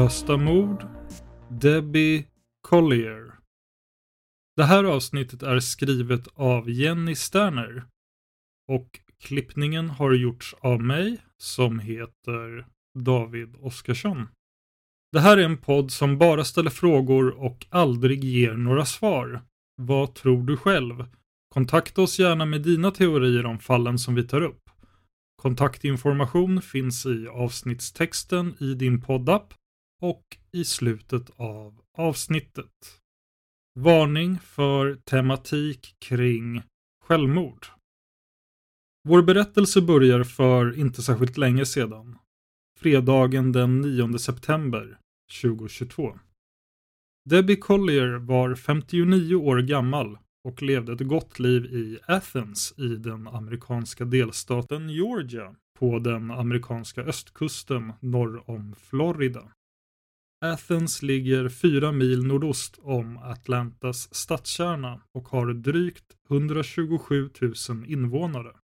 Olösta mord Debbie Collier Det här avsnittet är skrivet av Jenny Sterner och klippningen har gjorts av mig som heter David Oskarsson. Det här är en podd som bara ställer frågor och aldrig ger några svar. Vad tror du själv? Kontakta oss gärna med dina teorier om fallen som vi tar upp. Kontaktinformation finns i avsnittstexten i din poddapp och i slutet av avsnittet. Varning för tematik kring självmord. Vår berättelse börjar för inte särskilt länge sedan. Fredagen den 9 september 2022. Debbie Collier var 59 år gammal och levde ett gott liv i Athens i den amerikanska delstaten Georgia på den amerikanska östkusten norr om Florida. Athens ligger fyra mil nordost om Atlantas stadskärna och har drygt 127 000 invånare.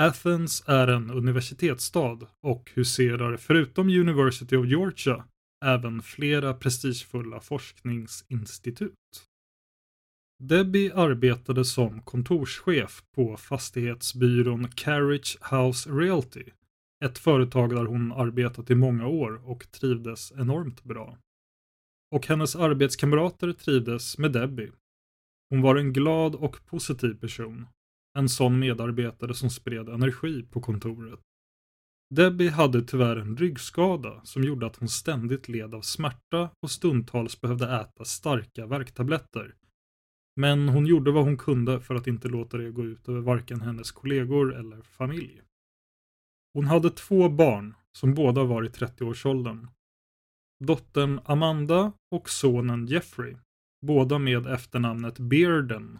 Athens är en universitetsstad och huserar förutom University of Georgia även flera prestigefulla forskningsinstitut. Debbie arbetade som kontorschef på fastighetsbyrån Carriage House Realty, ett företag där hon arbetat i många år och trivdes enormt bra. Och hennes arbetskamrater trivdes med Debbie. Hon var en glad och positiv person. En sån medarbetare som spred energi på kontoret. Debbie hade tyvärr en ryggskada som gjorde att hon ständigt led av smärta och stundtals behövde äta starka värktabletter. Men hon gjorde vad hon kunde för att inte låta det gå ut över varken hennes kollegor eller familj. Hon hade två barn som båda var i 30-årsåldern. Dottern Amanda och sonen Jeffrey, båda med efternamnet Bearden,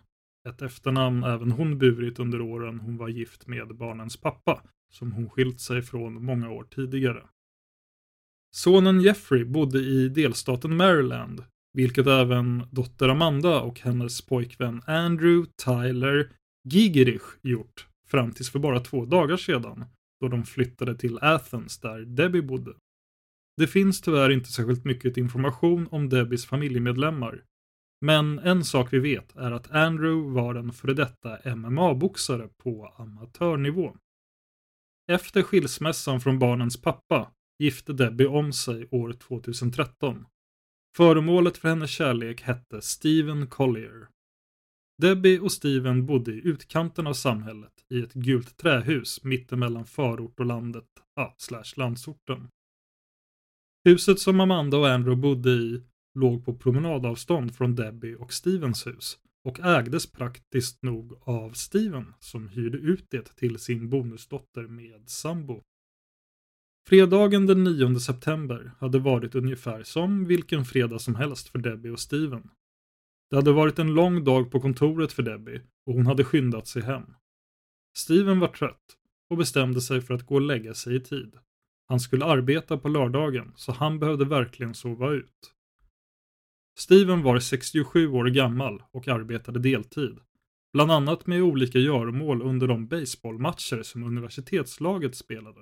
ett efternamn även hon burit under åren hon var gift med barnens pappa, som hon skilt sig från många år tidigare. Sonen Jeffrey bodde i delstaten Maryland, vilket även dotter Amanda och hennes pojkvän Andrew Tyler Gigerich gjort fram tills för bara två dagar sedan, då de flyttade till Athens där Debbie bodde. Det finns tyvärr inte särskilt mycket information om Debbies familjemedlemmar, men en sak vi vet är att Andrew var en före detta MMA-boxare på amatörnivå. Efter skilsmässan från barnens pappa gifte Debbie om sig år 2013. Föremålet för hennes kärlek hette Steven Collier. Debbie och Steven bodde i utkanten av samhället i ett gult trähus mittemellan förort och landet, ja, slash landsorten. Huset som Amanda och Andrew bodde i låg på promenadavstånd från Debbie och Stevens hus och ägdes praktiskt nog av Steven som hyrde ut det till sin bonusdotter med sambo. Fredagen den 9 september hade varit ungefär som vilken fredag som helst för Debbie och Steven. Det hade varit en lång dag på kontoret för Debbie och hon hade skyndat sig hem. Steven var trött och bestämde sig för att gå och lägga sig i tid. Han skulle arbeta på lördagen så han behövde verkligen sova ut. Steven var 67 år gammal och arbetade deltid. Bland annat med olika göromål under de baseballmatcher som universitetslaget spelade.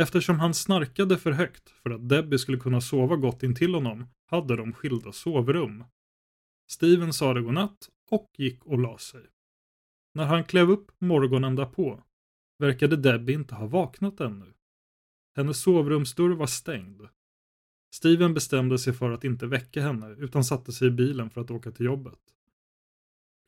Eftersom han snarkade för högt för att Debbie skulle kunna sova gott intill honom hade de skilda sovrum. Steven sade godnatt och gick och la sig. När han klev upp morgonen därpå verkade Debbie inte ha vaknat ännu. Hennes sovrumsdörr var stängd. Steven bestämde sig för att inte väcka henne utan satte sig i bilen för att åka till jobbet.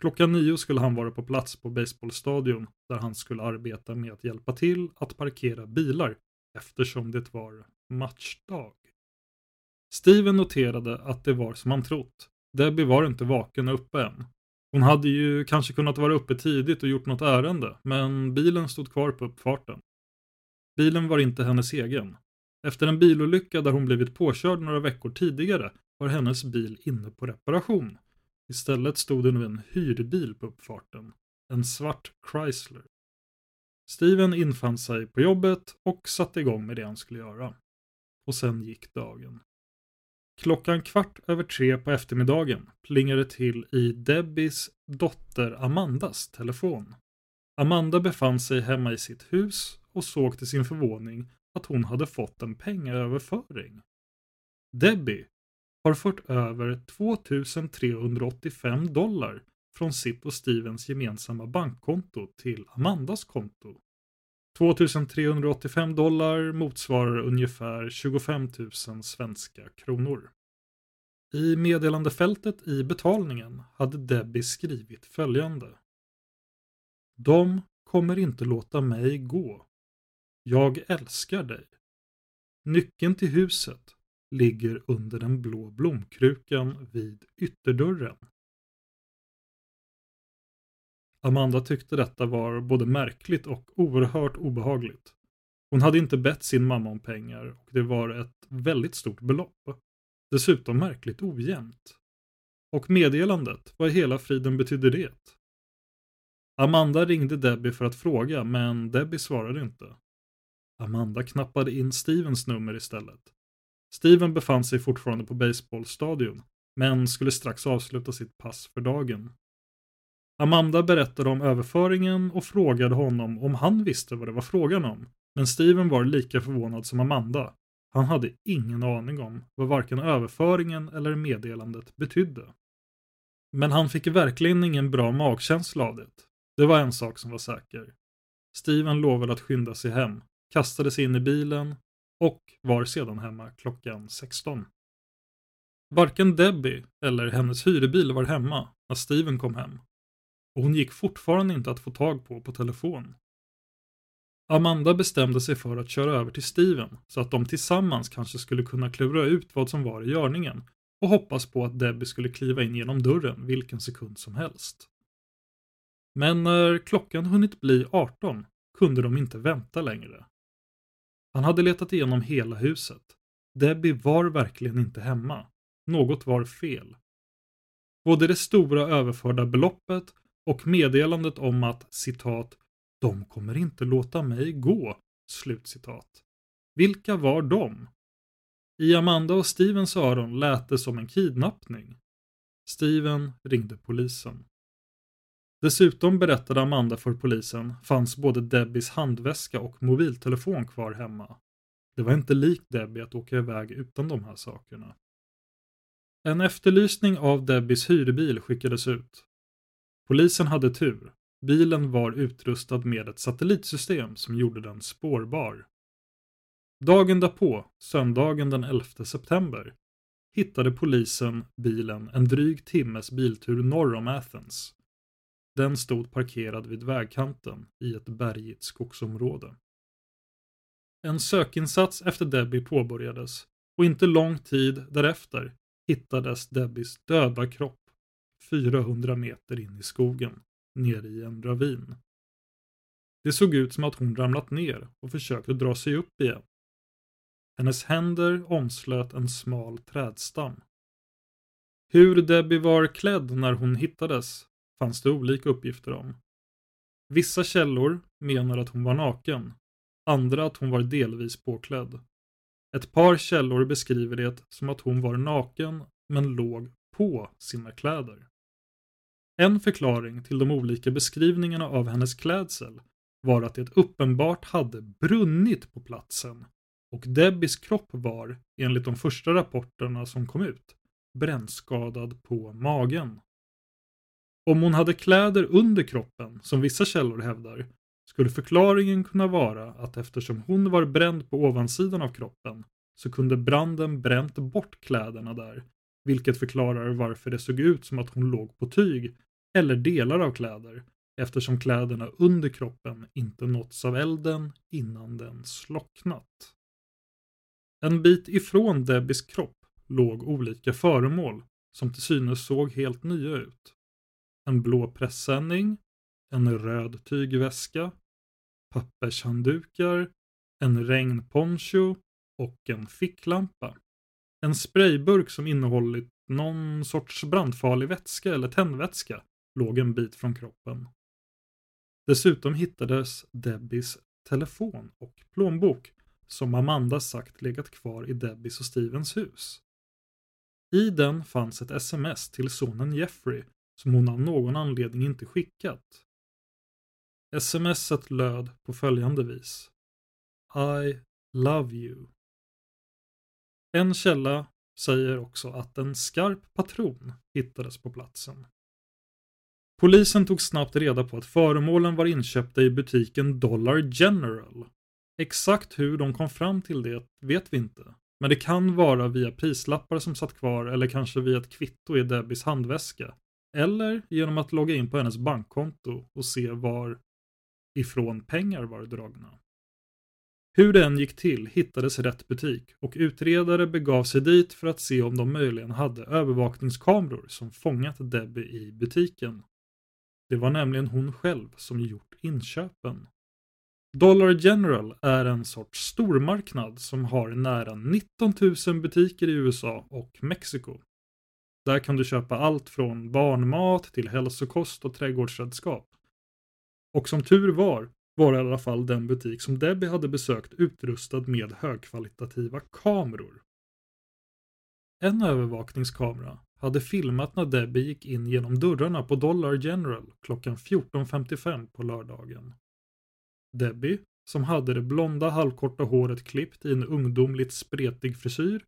Klockan nio skulle han vara på plats på baseballstadion där han skulle arbeta med att hjälpa till att parkera bilar eftersom det var matchdag. Steven noterade att det var som han trott. Debbie var inte vaken och uppe än. Hon hade ju kanske kunnat vara uppe tidigt och gjort något ärende, men bilen stod kvar på uppfarten. Bilen var inte hennes egen. Efter en bilolycka där hon blivit påkörd några veckor tidigare var hennes bil inne på reparation. Istället stod det nu en hyrbil på uppfarten. En svart Chrysler. Steven infann sig på jobbet och satte igång med det han skulle göra. Och sen gick dagen. Klockan kvart över tre på eftermiddagen plingade till i Debbies dotter Amandas telefon. Amanda befann sig hemma i sitt hus och såg till sin förvåning att hon hade fått en pengaöverföring. Debbie har fört över 2385 dollar från sitt och Stevens gemensamma bankkonto till Amandas konto. 2385 dollar motsvarar ungefär 25 000 svenska kronor. I meddelandefältet i betalningen hade Debbie skrivit följande. De kommer inte låta mig gå. Jag älskar dig. Nyckeln till huset ligger under den blå blomkrukan vid ytterdörren. Amanda tyckte detta var både märkligt och oerhört obehagligt. Hon hade inte bett sin mamma om pengar och det var ett väldigt stort belopp. Dessutom märkligt ojämnt. Och meddelandet, vad i hela friden betydde det? Amanda ringde Debbie för att fråga, men Debbie svarade inte. Amanda knappade in Stevens nummer istället. Steven befann sig fortfarande på baseballstadion, men skulle strax avsluta sitt pass för dagen. Amanda berättade om överföringen och frågade honom om han visste vad det var frågan om. Men Steven var lika förvånad som Amanda. Han hade ingen aning om vad varken överföringen eller meddelandet betydde. Men han fick verkligen ingen bra magkänsla av det. Det var en sak som var säker. Steven lovade att skynda sig hem, kastade sig in i bilen och var sedan hemma klockan 16. Varken Debbie eller hennes hyrbil var hemma när Steven kom hem och hon gick fortfarande inte att få tag på på telefon. Amanda bestämde sig för att köra över till Steven så att de tillsammans kanske skulle kunna klura ut vad som var i görningen och hoppas på att Debbie skulle kliva in genom dörren vilken sekund som helst. Men när klockan hunnit bli 18 kunde de inte vänta längre. Han hade letat igenom hela huset. Debbie var verkligen inte hemma. Något var fel. Både det stora överförda beloppet och meddelandet om att citat ”De kommer inte låta mig gå”. Slutcitat. Vilka var de? I Amanda och Stevens öron lät det som en kidnappning. Steven ringde polisen. Dessutom berättade Amanda för polisen fanns både Debbies handväska och mobiltelefon kvar hemma. Det var inte likt Debbie att åka iväg utan de här sakerna. En efterlysning av Debbies hyrbil skickades ut. Polisen hade tur. Bilen var utrustad med ett satellitsystem som gjorde den spårbar. Dagen därpå, söndagen den 11 september, hittade polisen bilen en dryg timmes biltur norr om Athens. Den stod parkerad vid vägkanten i ett bergigt skogsområde. En sökinsats efter Debbie påbörjades och inte lång tid därefter hittades Debbies döda kropp 400 meter in i skogen, nere i en ravin. Det såg ut som att hon ramlat ner och försökte dra sig upp igen. Hennes händer omslöt en smal trädstam. Hur Debbie var klädd när hon hittades fanns det olika uppgifter om. Vissa källor menar att hon var naken, andra att hon var delvis påklädd. Ett par källor beskriver det som att hon var naken men låg på sina kläder. En förklaring till de olika beskrivningarna av hennes klädsel var att det uppenbart hade brunnit på platsen och Debbies kropp var, enligt de första rapporterna som kom ut, brännskadad på magen. Om hon hade kläder under kroppen, som vissa källor hävdar, skulle förklaringen kunna vara att eftersom hon var bränd på ovansidan av kroppen så kunde branden bränt bort kläderna där, vilket förklarar varför det såg ut som att hon låg på tyg eller delar av kläder eftersom kläderna under kroppen inte nåtts av elden innan den slocknat. En bit ifrån Debbies kropp låg olika föremål som till synes såg helt nya ut. En blå pressändning, en röd tygväska, pappershanddukar, en regnponcho och en ficklampa. En sprayburk som innehållit någon sorts brandfarlig vätska eller tändvätska låg en bit från kroppen. Dessutom hittades Debbies telefon och plånbok som Amanda sagt legat kvar i Debbies och Stevens hus. I den fanns ett sms till sonen Jeffrey som hon av någon anledning inte skickat. Smset löd på följande vis. I love you. En källa säger också att en skarp patron hittades på platsen. Polisen tog snabbt reda på att föremålen var inköpta i butiken Dollar General. Exakt hur de kom fram till det vet vi inte. Men det kan vara via prislappar som satt kvar eller kanske via ett kvitto i Debbies handväska. Eller genom att logga in på hennes bankkonto och se var ifrån pengar var dragna. Hur det än gick till hittades rätt butik och utredare begav sig dit för att se om de möjligen hade övervakningskameror som fångat Debbie i butiken. Det var nämligen hon själv som gjort inköpen. Dollar General är en sorts stormarknad som har nära 19 000 butiker i USA och Mexiko. Där kan du köpa allt från barnmat till hälsokost och trädgårdsredskap. Och som tur var, var i alla fall den butik som Debbie hade besökt utrustad med högkvalitativa kameror. En övervakningskamera hade filmat när Debbie gick in genom dörrarna på Dollar General klockan 14.55 på lördagen. Debbie, som hade det blonda halvkorta håret klippt i en ungdomligt spretig frisyr,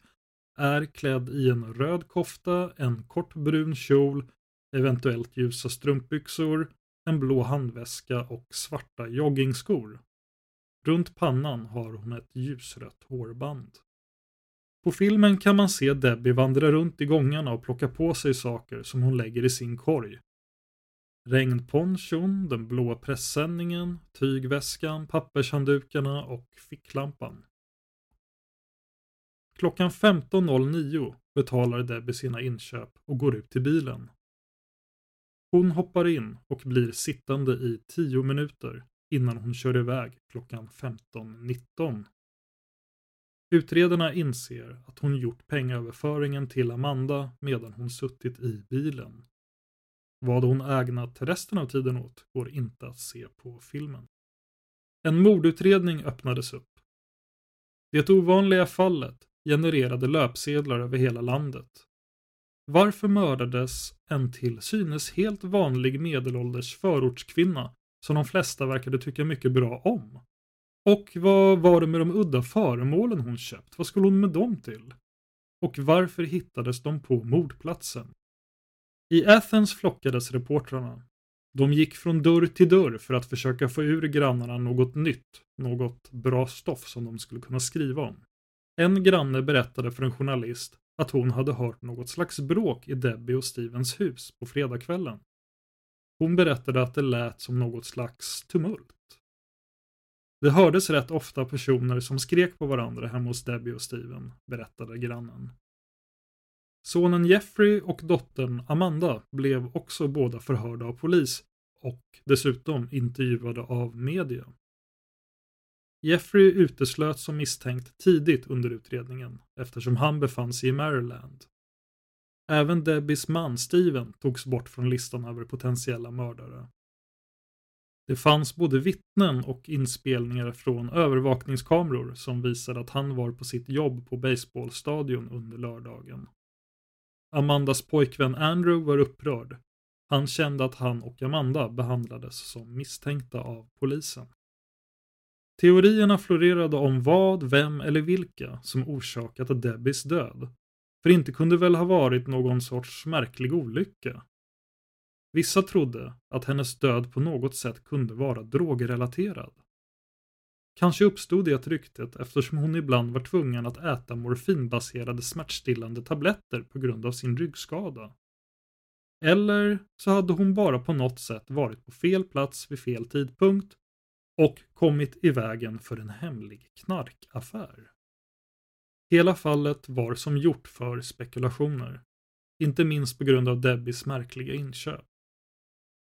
är klädd i en röd kofta, en kort brun kjol, eventuellt ljusa strumpbyxor, en blå handväska och svarta joggingskor. Runt pannan har hon ett ljusrött hårband. På filmen kan man se Debbie vandra runt i gångarna och plocka på sig saker som hon lägger i sin korg. Regnponchon, den blåa pressändningen, tygväskan, pappershanddukarna och ficklampan. Klockan 15.09 betalar Debbie sina inköp och går ut till bilen. Hon hoppar in och blir sittande i 10 minuter innan hon kör iväg klockan 15.19. Utredarna inser att hon gjort pengaöverföringen till Amanda medan hon suttit i bilen. Vad hon ägnat resten av tiden åt går inte att se på filmen. En mordutredning öppnades upp. Det ovanliga fallet genererade löpsedlar över hela landet. Varför mördades en till synes helt vanlig medelålders förortskvinna som de flesta verkade tycka mycket bra om? Och vad var det med de udda föremålen hon köpt? Vad skulle hon med dem till? Och varför hittades de på mordplatsen? I Athens flockades reportrarna. De gick från dörr till dörr för att försöka få ur grannarna något nytt, något bra stoff som de skulle kunna skriva om. En granne berättade för en journalist att hon hade hört något slags bråk i Debbie och Stevens hus på fredagskvällen. Hon berättade att det lät som något slags tumult. Det hördes rätt ofta personer som skrek på varandra hemma hos Debbie och Steven, berättade grannen. Sonen Jeffrey och dottern Amanda blev också båda förhörda av polis och dessutom intervjuade av media. Jeffrey uteslöts som misstänkt tidigt under utredningen eftersom han befann sig i Maryland. Även Debbies man Steven togs bort från listan över potentiella mördare. Det fanns både vittnen och inspelningar från övervakningskameror som visade att han var på sitt jobb på baseballstadion under lördagen. Amandas pojkvän Andrew var upprörd. Han kände att han och Amanda behandlades som misstänkta av polisen. Teorierna florerade om vad, vem eller vilka som orsakat Debbies död. För inte kunde väl ha varit någon sorts märklig olycka. Vissa trodde att hennes död på något sätt kunde vara drogrelaterad. Kanske uppstod det ryktet eftersom hon ibland var tvungen att äta morfinbaserade smärtstillande tabletter på grund av sin ryggskada. Eller så hade hon bara på något sätt varit på fel plats vid fel tidpunkt och kommit i vägen för en hemlig knarkaffär. Hela fallet var som gjort för spekulationer, inte minst på grund av Debbies märkliga inköp.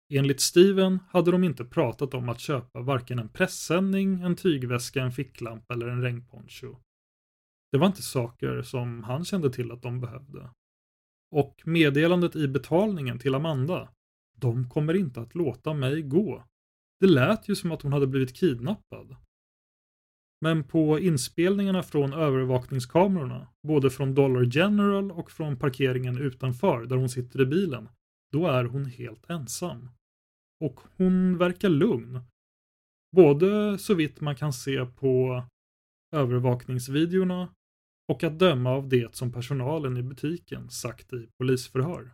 Enligt Steven hade de inte pratat om att köpa varken en pressändning, en tygväska, en ficklampa eller en regnponcho. Det var inte saker som han kände till att de behövde. Och meddelandet i betalningen till Amanda, de kommer inte att låta mig gå. Det lät ju som att hon hade blivit kidnappad. Men på inspelningarna från övervakningskamerorna, både från Dollar General och från parkeringen utanför där hon sitter i bilen, då är hon helt ensam. Och hon verkar lugn. Både så vitt man kan se på övervakningsvideorna och att döma av det som personalen i butiken sagt i polisförhör.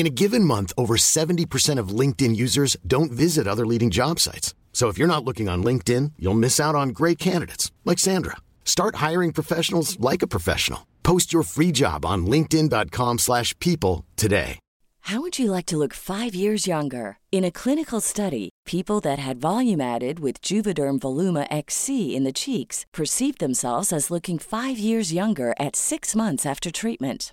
In a given month, over 70% of LinkedIn users don't visit other leading job sites. So if you're not looking on LinkedIn, you'll miss out on great candidates like Sandra. Start hiring professionals like a professional. Post your free job on linkedin.com/people today. How would you like to look five years younger? In a clinical study, people that had volume added with Juvederm Voluma XC in the cheeks perceived themselves as looking five years younger at six months after treatment.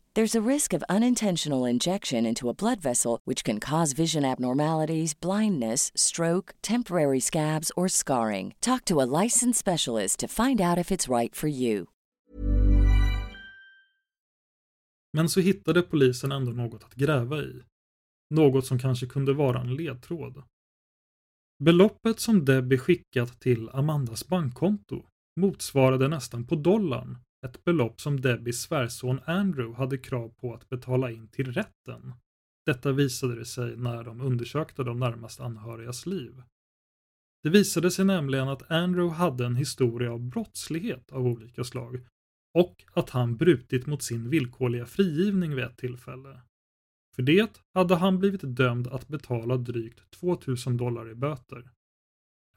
There's a risk of unintentional injection into a blood vessel, which can cause vision abnormalities, blindness, stroke, temporary scabs, or scarring. Talk to a licensed specialist to find out if it's right for you. Men så hittade polisen ändå något att gräva i. Något som kanske kunde vara en ledtråd. Beloppet som Debbie skickat till Amandas bankkonto motsvarade nästan på dollarn ett belopp som Debbies svärson Andrew hade krav på att betala in till rätten. Detta visade det sig när de undersökte de närmast anhörigas liv. Det visade sig nämligen att Andrew hade en historia av brottslighet av olika slag och att han brutit mot sin villkorliga frigivning vid ett tillfälle. För det hade han blivit dömd att betala drygt 2000 dollar i böter.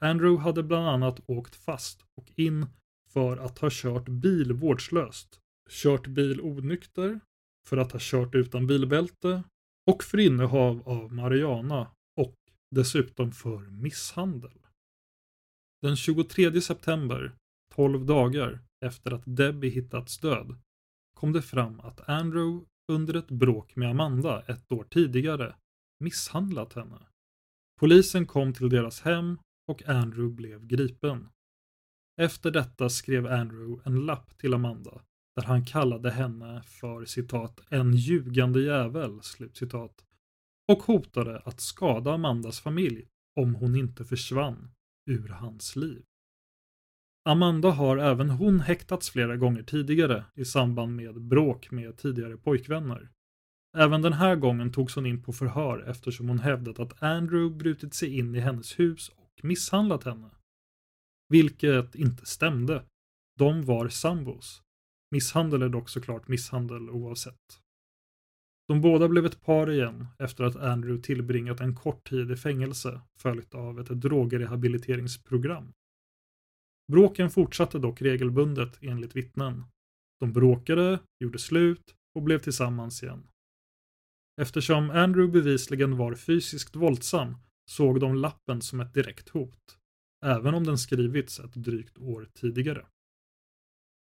Andrew hade bland annat åkt fast och in för att ha kört bil vårdslöst, kört bil onykter, för att ha kört utan bilbälte och för innehav av marijuana och dessutom för misshandel. Den 23 september, 12 dagar efter att Debbie hittats död, kom det fram att Andrew under ett bråk med Amanda ett år tidigare misshandlat henne. Polisen kom till deras hem och Andrew blev gripen. Efter detta skrev Andrew en lapp till Amanda där han kallade henne för citat en ljugande jävel slutcitat och hotade att skada Amandas familj om hon inte försvann ur hans liv. Amanda har även hon häktats flera gånger tidigare i samband med bråk med tidigare pojkvänner. Även den här gången togs hon in på förhör eftersom hon hävdat att Andrew brutit sig in i hennes hus och misshandlat henne. Vilket inte stämde. De var sambos. Misshandel är dock såklart misshandel oavsett. De båda blev ett par igen efter att Andrew tillbringat en kort tid i fängelse följt av ett drogrehabiliteringsprogram. Bråken fortsatte dock regelbundet enligt vittnen. De bråkade, gjorde slut och blev tillsammans igen. Eftersom Andrew bevisligen var fysiskt våldsam såg de lappen som ett direkt hot, även om den skrivits ett drygt år tidigare.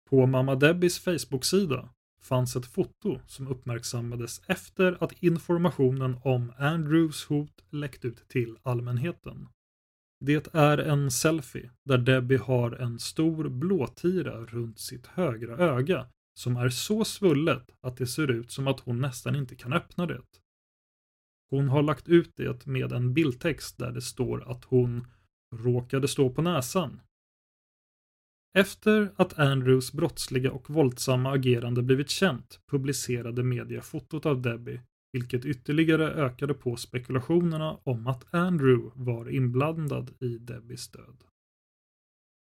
På mamma Debbies Facebook-sida fanns ett foto som uppmärksammades efter att informationen om Andrews hot läckt ut till allmänheten. Det är en selfie där Debbie har en stor blåtira runt sitt högra öga som är så svullet att det ser ut som att hon nästan inte kan öppna det. Hon har lagt ut det med en bildtext där det står att hon råkade stå på näsan. Efter att Andrews brottsliga och våldsamma agerande blivit känt publicerade media fotot av Debbie vilket ytterligare ökade på spekulationerna om att Andrew var inblandad i Debbies död.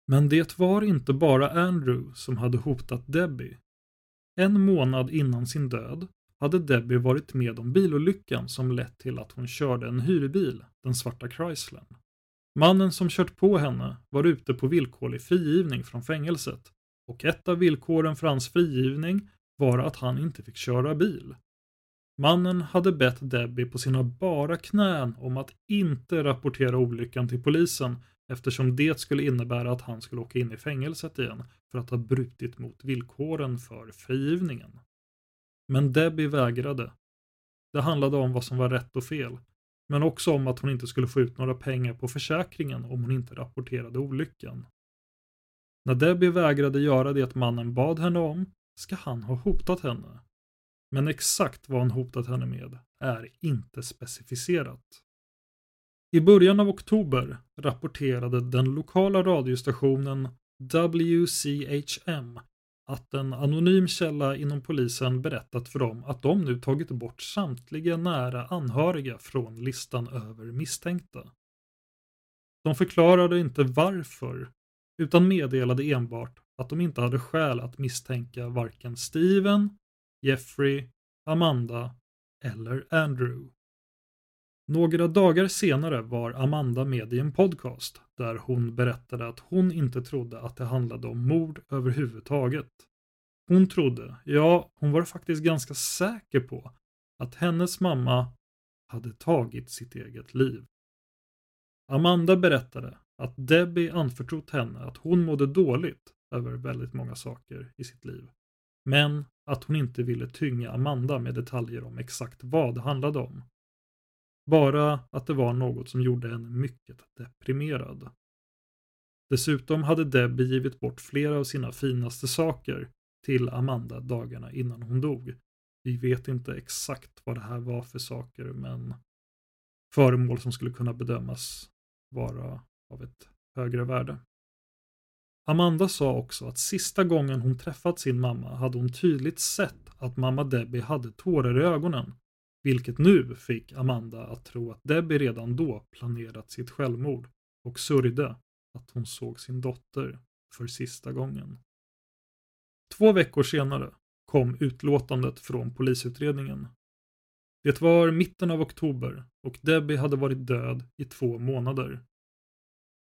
Men det var inte bara Andrew som hade hotat Debbie. En månad innan sin död hade Debbie varit med om bilolyckan som lett till att hon körde en hyrbil, den svarta Chryslern. Mannen som kört på henne var ute på villkorlig frigivning från fängelset och ett av villkoren för hans frigivning var att han inte fick köra bil. Mannen hade bett Debbie på sina bara knän om att inte rapportera olyckan till polisen eftersom det skulle innebära att han skulle åka in i fängelset igen för att ha brutit mot villkoren för frigivningen. Men Debbie vägrade. Det handlade om vad som var rätt och fel, men också om att hon inte skulle få ut några pengar på försäkringen om hon inte rapporterade olyckan. När Debbie vägrade göra det mannen bad henne om ska han ha hotat henne. Men exakt vad han hotat henne med är inte specificerat. I början av oktober rapporterade den lokala radiostationen WCHM att en anonym källa inom polisen berättat för dem att de nu tagit bort samtliga nära anhöriga från listan över misstänkta. De förklarade inte varför, utan meddelade enbart att de inte hade skäl att misstänka varken Steven, Jeffrey, Amanda eller Andrew. Några dagar senare var Amanda med i en podcast där hon berättade att hon inte trodde att det handlade om mord överhuvudtaget. Hon trodde, ja, hon var faktiskt ganska säker på att hennes mamma hade tagit sitt eget liv. Amanda berättade att Debbie anförtrott henne att hon mådde dåligt över väldigt många saker i sitt liv. Men att hon inte ville tynga Amanda med detaljer om exakt vad det handlade om. Bara att det var något som gjorde henne mycket deprimerad. Dessutom hade Debbie givit bort flera av sina finaste saker till Amanda dagarna innan hon dog. Vi vet inte exakt vad det här var för saker, men föremål som skulle kunna bedömas vara av ett högre värde. Amanda sa också att sista gången hon träffat sin mamma hade hon tydligt sett att mamma Debbie hade tårar i ögonen, vilket nu fick Amanda att tro att Debbie redan då planerat sitt självmord och sörjde att hon såg sin dotter för sista gången. Två veckor senare kom utlåtandet från polisutredningen. Det var mitten av oktober och Debbie hade varit död i två månader.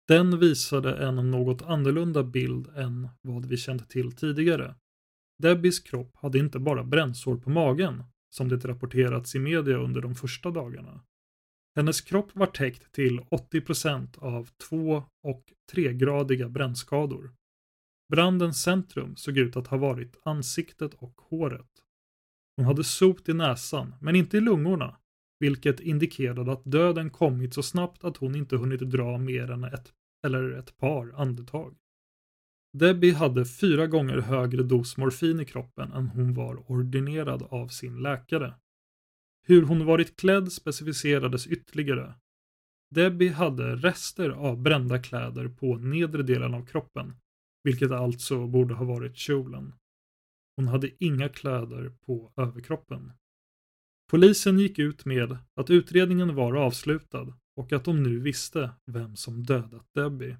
Den visade en något annorlunda bild än vad vi känt till tidigare. Debbies kropp hade inte bara brännsår på magen, som det rapporterats i media under de första dagarna. Hennes kropp var täckt till 80% av två och tregradiga brännskador. Brandens centrum såg ut att ha varit ansiktet och håret. Hon hade sot i näsan, men inte i lungorna, vilket indikerade att döden kommit så snabbt att hon inte hunnit dra mer än ett eller ett par andetag. Debbie hade fyra gånger högre dos morfin i kroppen än hon var ordinerad av sin läkare. Hur hon varit klädd specificerades ytterligare. Debbie hade rester av brända kläder på nedre delen av kroppen, vilket alltså borde ha varit kjolen. Hon hade inga kläder på överkroppen. Polisen gick ut med att utredningen var avslutad och att de nu visste vem som dödat Debbie.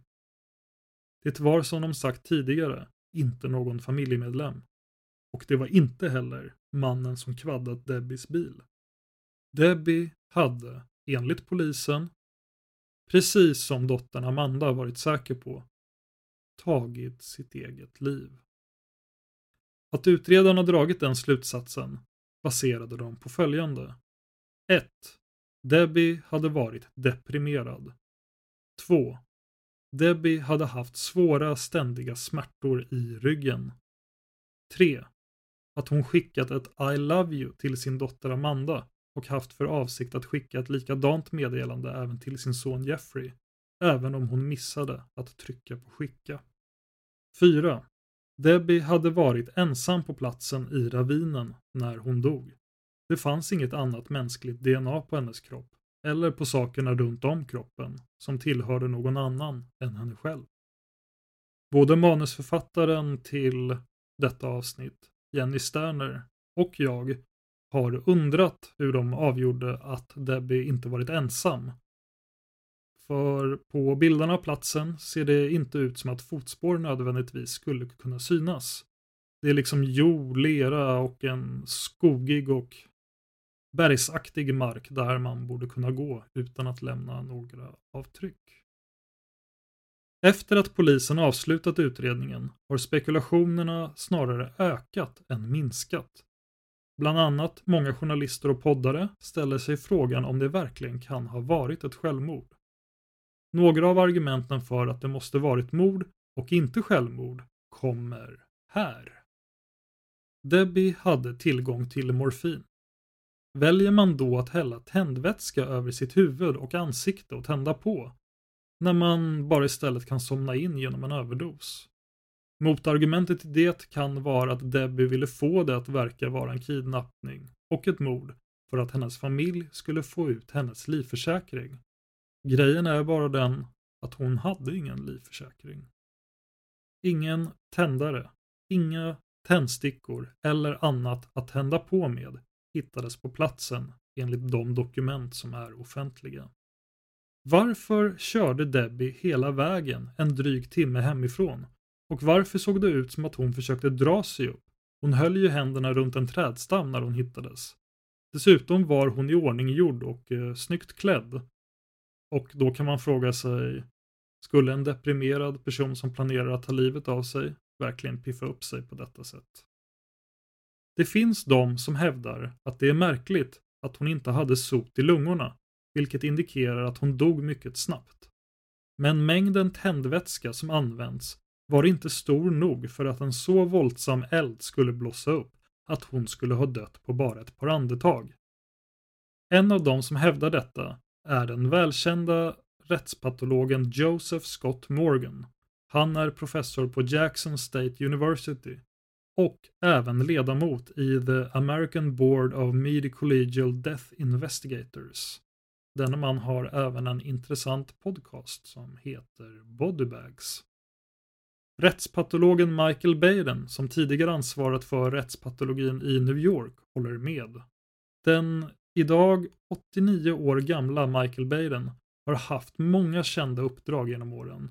Det var som de sagt tidigare inte någon familjemedlem. Och det var inte heller mannen som kvaddat Debbies bil. Debbie hade, enligt polisen, precis som dottern Amanda varit säker på, tagit sitt eget liv. Att utredarna dragit den slutsatsen baserade de på följande. 1. Debbie hade varit deprimerad. 2. Debbie hade haft svåra ständiga smärtor i ryggen. 3. Att hon skickat ett I love you till sin dotter Amanda och haft för avsikt att skicka ett likadant meddelande även till sin son Jeffrey, även om hon missade att trycka på skicka. 4. Debbie hade varit ensam på platsen i ravinen när hon dog. Det fanns inget annat mänskligt DNA på hennes kropp, eller på sakerna runt om kroppen, som tillhörde någon annan än henne själv. Både manusförfattaren till detta avsnitt, Jenny Sterner, och jag har undrat hur de avgjorde att Debbie inte varit ensam. För på bilderna av platsen ser det inte ut som att fotspår nödvändigtvis skulle kunna synas. Det är liksom jord, lera och en skogig och bergsaktig mark där man borde kunna gå utan att lämna några avtryck. Efter att polisen avslutat utredningen har spekulationerna snarare ökat än minskat. Bland annat många journalister och poddare ställer sig frågan om det verkligen kan ha varit ett självmord. Några av argumenten för att det måste varit mord och inte självmord kommer här. Debbie hade tillgång till morfin. Väljer man då att hälla tändvätska över sitt huvud och ansikte och tända på, när man bara istället kan somna in genom en överdos? Motargumentet till det kan vara att Debbie ville få det att verka vara en kidnappning och ett mord för att hennes familj skulle få ut hennes livförsäkring. Grejen är bara den att hon hade ingen livförsäkring. Ingen tändare, inga tändstickor eller annat att tända på med hittades på platsen enligt de dokument som är offentliga. Varför körde Debbie hela vägen en dryg timme hemifrån? Och varför såg det ut som att hon försökte dra sig upp? Hon höll ju händerna runt en trädstam när hon hittades. Dessutom var hon i ordning gjord och eh, snyggt klädd. Och då kan man fråga sig, skulle en deprimerad person som planerar att ta livet av sig verkligen piffa upp sig på detta sätt? Det finns de som hävdar att det är märkligt att hon inte hade sot i lungorna, vilket indikerar att hon dog mycket snabbt. Men mängden tändvätska som används var inte stor nog för att en så våldsam eld skulle blossa upp att hon skulle ha dött på bara ett par andetag. En av de som hävdar detta är den välkända rättspatologen Joseph Scott Morgan. Han är professor på Jackson State University och även ledamot i The American Board of Medicollegial Death Investigators. Denna man har även en intressant podcast som heter Bodybags. Rättspatologen Michael Baden, som tidigare ansvarat för rättspatologin i New York, håller med. Den idag 89 år gamla Michael Baden har haft många kända uppdrag genom åren.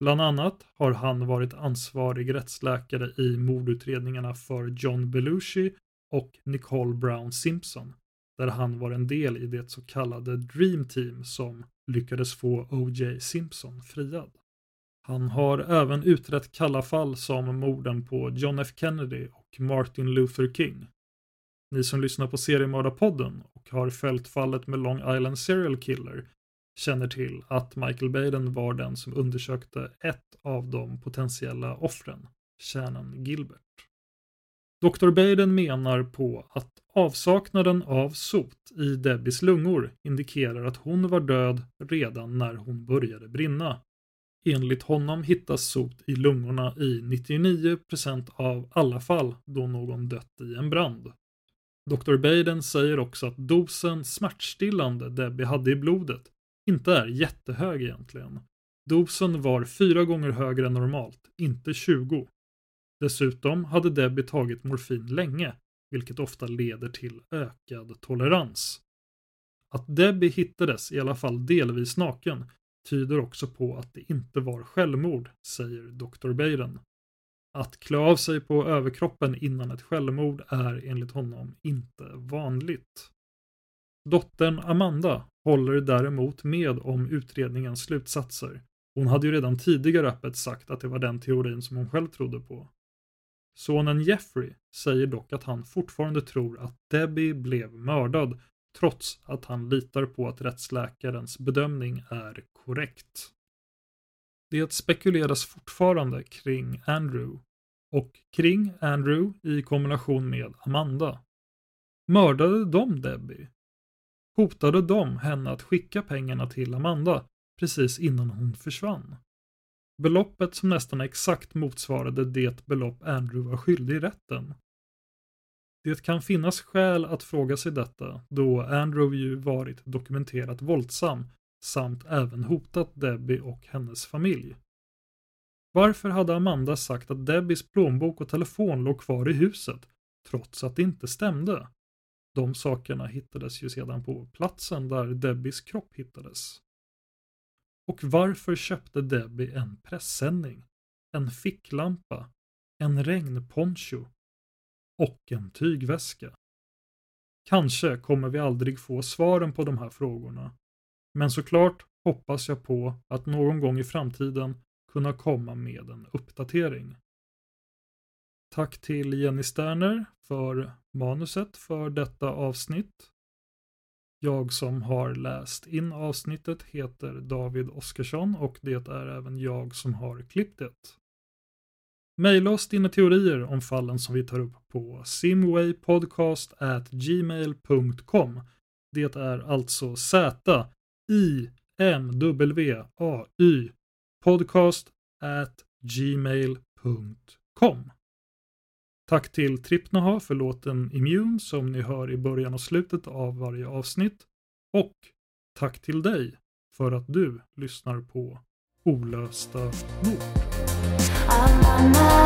Bland annat har han varit ansvarig rättsläkare i mordutredningarna för John Belushi och Nicole Brown Simpson, där han var en del i det så kallade Dream Team som lyckades få O.J. Simpson friad. Han har även utrett kalla fall som morden på John F Kennedy och Martin Luther King. Ni som lyssnar på Seriemördarpodden och har följt fallet med Long Island Serial Killer känner till att Michael Baden var den som undersökte ett av de potentiella offren, kärnan Gilbert. Dr. Baden menar på att avsaknaden av sot i Debbies lungor indikerar att hon var död redan när hon började brinna. Enligt honom hittas sot i lungorna i 99% av alla fall då någon dött i en brand. Dr. Baden säger också att dosen smärtstillande Debbie hade i blodet inte är jättehög egentligen. Dosen var fyra gånger högre än normalt, inte 20. Dessutom hade Debbie tagit morfin länge, vilket ofta leder till ökad tolerans. Att Debbie hittades i alla fall delvis naken tyder också på att det inte var självmord, säger Dr. Beiren. Att klä av sig på överkroppen innan ett självmord är enligt honom inte vanligt. Dottern Amanda håller däremot med om utredningens slutsatser. Hon hade ju redan tidigare öppet sagt att det var den teorin som hon själv trodde på. Sonen Jeffrey säger dock att han fortfarande tror att Debbie blev mördad trots att han litar på att rättsläkarens bedömning är korrekt. Det spekuleras fortfarande kring Andrew och kring Andrew i kombination med Amanda. Mördade de Debbie? Hotade de henne att skicka pengarna till Amanda precis innan hon försvann? Beloppet som nästan exakt motsvarade det belopp Andrew var skyldig i rätten. Det kan finnas skäl att fråga sig detta då Andrew ju varit dokumenterat våldsam samt även hotat Debbie och hennes familj. Varför hade Amanda sagt att Debbies plånbok och telefon låg kvar i huset trots att det inte stämde? De sakerna hittades ju sedan på platsen där Debbies kropp hittades. Och varför köpte Debbie en pressändning, en ficklampa, en regnponcho och en tygväska? Kanske kommer vi aldrig få svaren på de här frågorna. Men såklart hoppas jag på att någon gång i framtiden kunna komma med en uppdatering. Tack till Jenny Sterner för manuset för detta avsnitt. Jag som har läst in avsnittet heter David Oskarsson och det är även jag som har klippt det. Maila oss dina teorier om fallen som vi tar upp på simwaypodcast@gmail.com. Det är alltså Z I M W A Y podcast at gmail.com. Tack till Tripnaha för låten Immune som ni hör i början och slutet av varje avsnitt. Och tack till dig för att du lyssnar på Olösta mord. Ah, ah, ah.